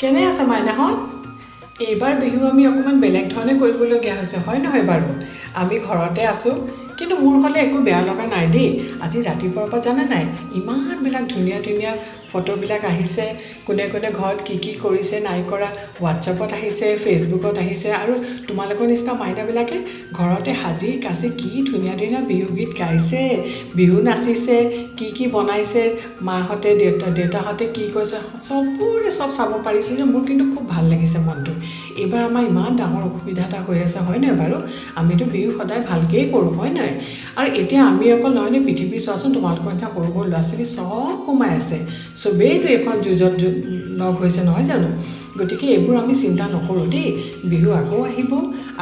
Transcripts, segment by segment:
কেনে আছে মাইনাহঁত? এইবাৰ বিহু আমি অকণমান বেলেগ ধৰণে কৰিবলগীয়া হৈছে হয় নহয় বাৰু? আমি ঘৰতে আছোঁ কিন্তু মোৰ হ'লে একো বেয়া লগা নাই দেই। আজি ৰাতিপুৱাৰ পৰা জানা নাই ইমানবিলাক ধুনীয়া ধুনীয়া ফটোবিলাক আহিছে কোনে কোনে ঘৰত কি কি কৰিছে নাই কৰা হোৱাটছএপত আহিছে ফেচবুকত আহিছে আৰু তোমালোকৰ নিচিনা মাইনাবিলাকে ঘৰতে সাজি কাচি কি ধুনীয়া ধুনীয়া বিহুগীত গাইছে বিহু নাচিছে কি কি বনাইছে মাহঁতে দেউতা দেউতাহঁতে কি কৈছে চবৰে চব চাব পাৰিছিল যে মোৰ কিন্তু খুব ভাল লাগিছে মনটো। এইবাৰ আমাৰ ইমান ডাঙৰ অসুবিধা এটা হৈ আছে হয় নহয় বাৰু? আমিতো বিহু সদায় ভালকেই কৰোঁ হয় নহয় আৰু এতিয়া আমি অকল নহয়নে পৃথিৱী চোৱাচোন তোমালোকৰ নিচিনা সৰু সৰু ল'ৰা ছোৱালী চব সোমাই আছে। চবেইতো এইখন যুঁজত লগ হৈছে নহয় জানো? গতিকে এইবোৰ আমি চিন্তা নকৰোঁ দেই। বিহু আকৌ আহিব।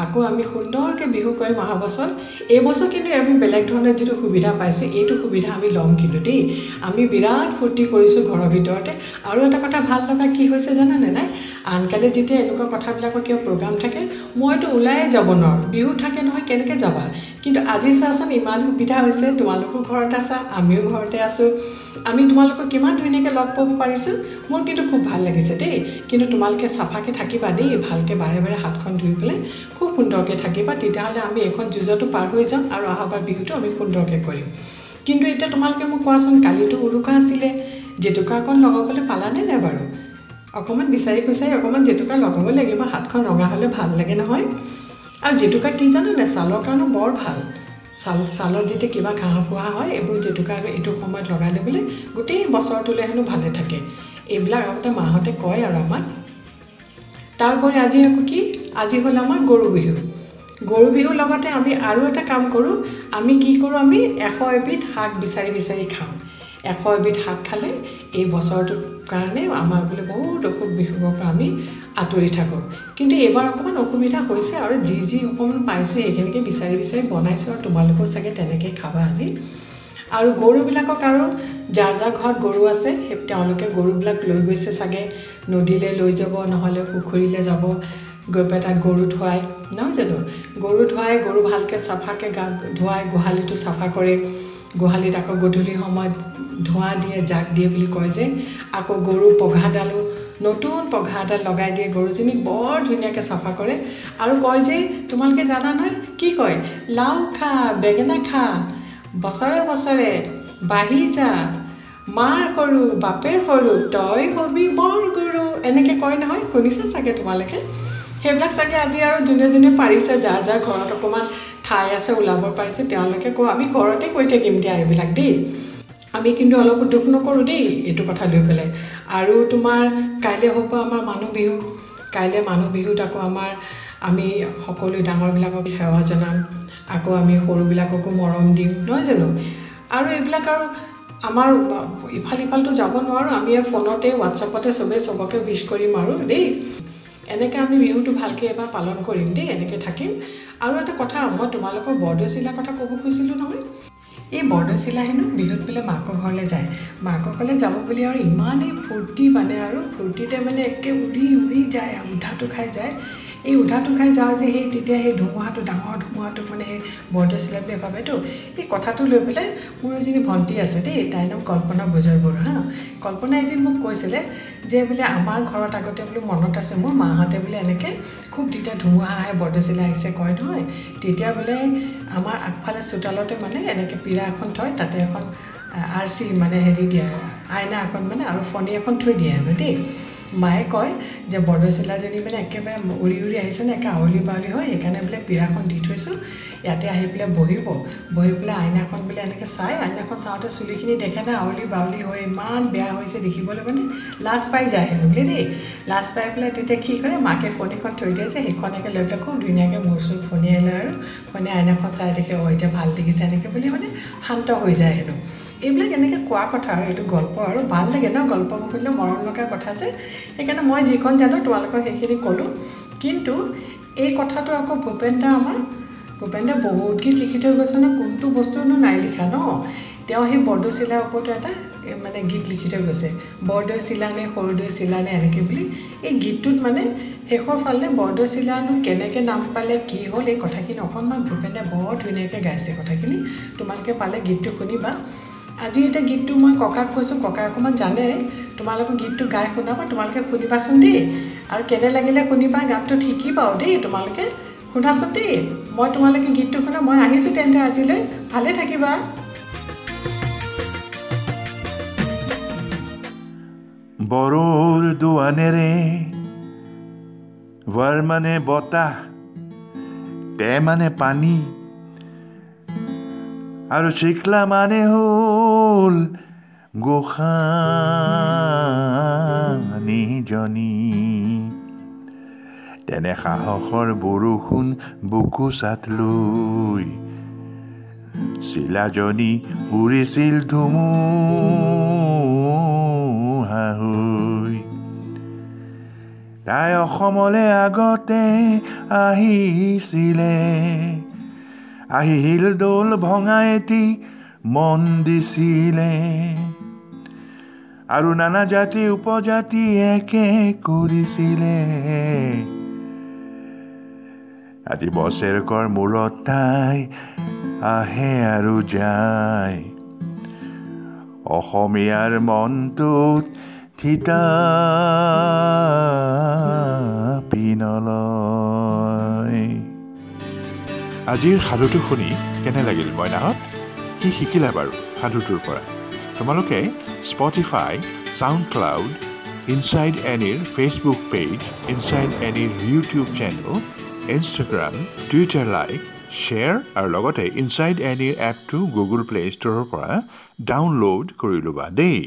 আকৌ আমি সুন্দৰকৈ বিহু কৰিম অহা বছৰ এইবছৰ কিন্তু আমি বেলেগ ধৰণে যিটো সুবিধা পাইছোঁ এইটো সুবিধা আমি ল'ম কিন্তু দেই। আমি বিৰাট ফূৰ্তি কৰিছোঁ ঘৰৰ ভিতৰতে। আৰু এটা কথা ভাল লগা কি হৈছে জানানে নাই? আনকালে যেতিয়া এনেকুৱা কথাবিলাকৰ কিবা প্ৰগ্ৰাম থাকে মইতো ওলায়ে যাব নোৱাৰোঁ। বিহু থাকে নহয় কেনেকৈ যাবা? কিন্তু আজি চোৱাচোন ইমান সুবিধা হৈছে। তোমালোকো ঘৰত আছা আমিও ঘৰতে আছোঁ। আমি তোমালোকক কিমান ধুনীয়াকৈ লগ পাব পাৰিছোঁ মোৰ কিন্তু খুব ভাল লাগিছে দেই। কিন্তু তোমালোকে চাফাকৈ থাকিবা দেই ভালকৈ বাৰে বাৰে হাতখন ধুই পেলাই খুব সুন্দৰকৈ থাকিবা। তেতিয়াহ'লে আমি এইখন যুঁজতো পাৰ হৈ যাম আৰু অহাবাৰ বিহুটো আমি সুন্দৰকৈ কৰিম। কিন্তু এতিয়া তোমালোকে মোক কোৱাচোন কালিতো উৰুকা আছিলে জেতুকা অকণ লগাবলৈ পালানে নাই বাৰু? অকণমান বিচাৰি খুচাৰি অকণমান জেতুকা লগাব লাগিব হাতখন ৰঙা হ'লে ভাল লাগে নহয়। আৰু জেতুকা কি জানানে? ছালৰ কাৰণেও বৰ ভাল। ছাল ছালত যেতিয়া কিবা ঘাঁহ পোহা হয় এইবোৰ জেতুকা এইটো সময়ত লগাই ল'বলৈ গোটেই বছৰটোলৈ হেনো ভালে থাকে। এইবিলাক আগতে মাহঁতে কয় আৰু আমাক। তাৰোপৰি আজি আকৌ কি? আজি হ'ল আমাৰ গৰু বিহু। গৰু বিহুৰ লগতে আমি আৰু এটা কাম কৰোঁ। আমি কি কৰোঁ? আমি এশ এবিধ শাক বিচাৰি বিচাৰি খাওঁ। এশ এবিধ শাক খালে এই বছৰটোৰ কাৰণে আমাৰ বোলে বহুত অসুখ বিসুখৰ পৰা আমি আঁতৰি থাকোঁ। কিন্তু এইবাৰ অকণমান অসুবিধা হৈছে আৰু যি যি অকণমান পাইছোঁ সেইখিনিকে বিচাৰি বিচাৰি বনাইছোঁ আৰু তোমালোকেও চাগে তেনেকৈ খাবা আজি। আৰু গৰুবিলাকক আৰু যাৰ যাৰ ঘৰত গৰু আছে সেই তেওঁলোকে গৰুবিলাক লৈ গৈছে চাগে। নদীলৈ লৈ যাব নহ'লে পুখুৰীলৈ যাব গৈ পেলাই তাত গৰু ধুৱাই। নহয় জানো? গৰু ধুৱাই গৰু ভালকৈ চাফাকৈ গা ধুৱাই গোহালিটো চাফা কৰে। গোহালিত আকৌ গধূলি সময়ত ধোঁৱা দিয়ে জাক দিয়ে বুলি কয় যে আকৌ গৰু পঘাডালো নতুন পঘা এডাল লগাই দিয়ে গৰুজনীক বৰ ধুনীয়াকৈ চাফা কৰে আৰু কয় যে তোমালোকে জানা নহয় কি কয়? লাও খা বেঙেনা খা বছৰে বছৰে বাঢ়ি যা মাৰ সৰু বাপেৰ সৰু তই হবি বৰ গৰু। এনেকৈ কয় নহয় শুনিছা চাগে তোমালোকে? সেইবিলাক চাগে আজি আৰু যোনে যোনে পাৰিছে যাৰ যাৰ ঘৰত অকণমান ঠাই আছে ওলাব পাৰিছে তেওঁলোকে কওঁ আমি ঘৰতে কৈ থাকিম দিয়া এইবিলাক দেই। আমি কিন্তু অলপো দুখ নকৰোঁ দেই এইটো কথা লৈ পেলাই। আৰু তোমাৰ কাইলৈ হ'ব আমাৰ মানুহ বিহু। কাইলৈ মানুহ বিহুত আকৌ আমাৰ আমি সকলো ডাঙৰবিলাকক সেৱা জনাম। আকৌ আমি সৰুবিলাককো মৰম দিম নহয় জানো? আৰু এইবিলাক আৰু আমাৰ ইফাল ইফালটো যাব নোৱাৰোঁ আমি ফোনতে হোৱাটছআপতে চবেই চবকে উইচ কৰিম আৰু দেই। এনেকৈ আমি বিহুটো ভালকৈ এবাৰ পালন কৰিম দেই এনেকৈ থাকিম। আৰু এটা কথা মই তোমালোকৰ বৰদৈচিলাৰ কথা ক'ব খুজিছিলোঁ নহয়। এই বৰদৈচিলা হেনো বিহুত বোলে মাকৰ ঘৰলৈ যায়। মাকৰ ঘৰলৈ যাব বুলি আৰু ইমানেই ফূৰ্তি মানে আৰু ফূৰ্তিতে মানে একে উৰি উৰি যায় উধাটো খাই যায়। এই উধাটো খাই যাওঁ যে সেই তেতিয়া সেই ধুমুহাটো ডাঙৰ ধুমুহাটো মানে বুলি ভাবেতো এই কথাটো লৈ পেলাই মোৰ এজনী ভণ্টি আছে দেই তাইৰ নাম কল্পনা বুজৰ বৰুৱা হা। কল্পনা এদিন মোক কৈছিলে যে বোলে আমাৰ ঘৰত আগতে বোলো মনত আছে মোৰ মাহঁতে বোলে এনেকৈ খুব তেতিয়া ধুমুহা আহে বৰদৈচিলা আহিছে কয় নহয় তেতিয়া বোলে আমাৰ আগফালে চোতালতে মানে এনেকৈ পীৰা এখন থয় তাতে এখন আৰ চি মানে হেৰি দিয়ে আইনা এখন মানে আৰু ফণী এখন থৈ দিয়ে হেনো দেই। মায়ে কয় যে বৰদৈচিলাজনী মানে একেবাৰে উৰি উৰি আহিছে নে একে আৱলি বাৱলি হয় সেইকাৰণে বোলে পীৰাখন দি থৈছোঁ। ইয়াতে আহি পেলাই বহিব। বহি পেলাই আইনাখন বোলে এনেকৈ চাই আইনাখন চাওঁতে চুলিখিনি দেখে না আৱলি বাৱলি হৈ ইমান বেয়া হৈছে দেখিবলৈ মানে লাজ পাই যায় হেনো বোলে দেই। লাজ পাই পেলাই তেতিয়া কি কৰে মাকে ফণীখন থৈ দিয়ে যে সেইখনকে লৈ পেলাই খুব ধুনীয়াকৈ মূৰ চুৰ ফণিয়াই লয় আৰু। ফণিয়াই আইনাখন চাই দেখে অঁ এতিয়া ভাল দেখিছে এনেকৈ বুলি মানে শান্ত হৈ যায় হেনো। এইবিলাক এনেকৈ কোৱা কথা আৰু এইটো গল্প আৰু ভাল লাগে ন গল্পবোৰ শুনিলে মৰম লগা কথা যে। সেইকাৰণে মই যিখন জানো তোমালোকক সেইখিনি ক'লোঁ। কিন্তু এই কথাটো আকৌ ভূপেন দা আমাৰ ভূপেন দাই বহুত গীত লিখি থৈ গৈছে ন কোনটো বস্তুনো নাই লিখা ন। তেওঁ সেই বৰদৈ চিলাৰ ওপৰতো এটা মানে গীত লিখি থৈ গৈছে। বৰদৈ চিলানে সৰুদৈ চিলানে এনেকৈ বুলি। এই গীতটোত মানে শেষৰ ফালে বৰদৈ চিলানো কেনেকৈ নাম পালে কি হ'ল এই কথাখিনি অকণমান ভূপেন দাই বৰ ধুনীয়াকৈ গাইছে কথাখিনি। তোমালোকে পালে গীতটো শুনিবা। আজি এতিয়া গীতটো মই ককাক কৈছোঁ ককাই অকণমান জানে। তোমালোকৰ গীতটো গাই শুনাব তোমালোকে শুনিবাচোন দেই। আৰু কেনে লাগিলে শুনিবা গানটো শিকিবাও দেই তোমালোকে। শুনাচোন দেই মই তোমালোকে গীতটো শুনা মই আহিছোঁ তেন্তে আজিলৈ। ভালে থাকিবা। বৰৰ দোৱানেৰে ৱাৰ মানে বতাহ তে মানে পানী। আৰু চিকলা মানে হ'ল গোসানীজনী তেনে সাহসৰ বৰষুণ বুকু চাত লৈ চিলাজনী উৰিছিল ধুমুহা হৈ তাই অসমলৈ আগতে আহিছিলে আহিল দৌল ভঙা এটি মন দিছিলে আৰু নানা জাতি উপজাতি একে কৰিছিলে। আজি বছেৰেকৰ মূৰত তাই আহে আৰু যায়। অসমীয়াৰ মনটোত থিতাপি নলয় আজিৰ সাধুটো শুনি কেনে লাগিল মইনাহঁত? কি শিকিলা বাৰু সাধুটোৰ পৰা? তোমালোকে Spotify SoundCloud inside এনিৰ Facebook page inside এনিৰ YouTube channel Instagram Twitter like share আৰু লগতে ইনচাইড এনিৰ এপটো গুগল প্লে' ষ্ট'ৰৰ পৰা ডাউনলোড কৰি ল'বা দেই।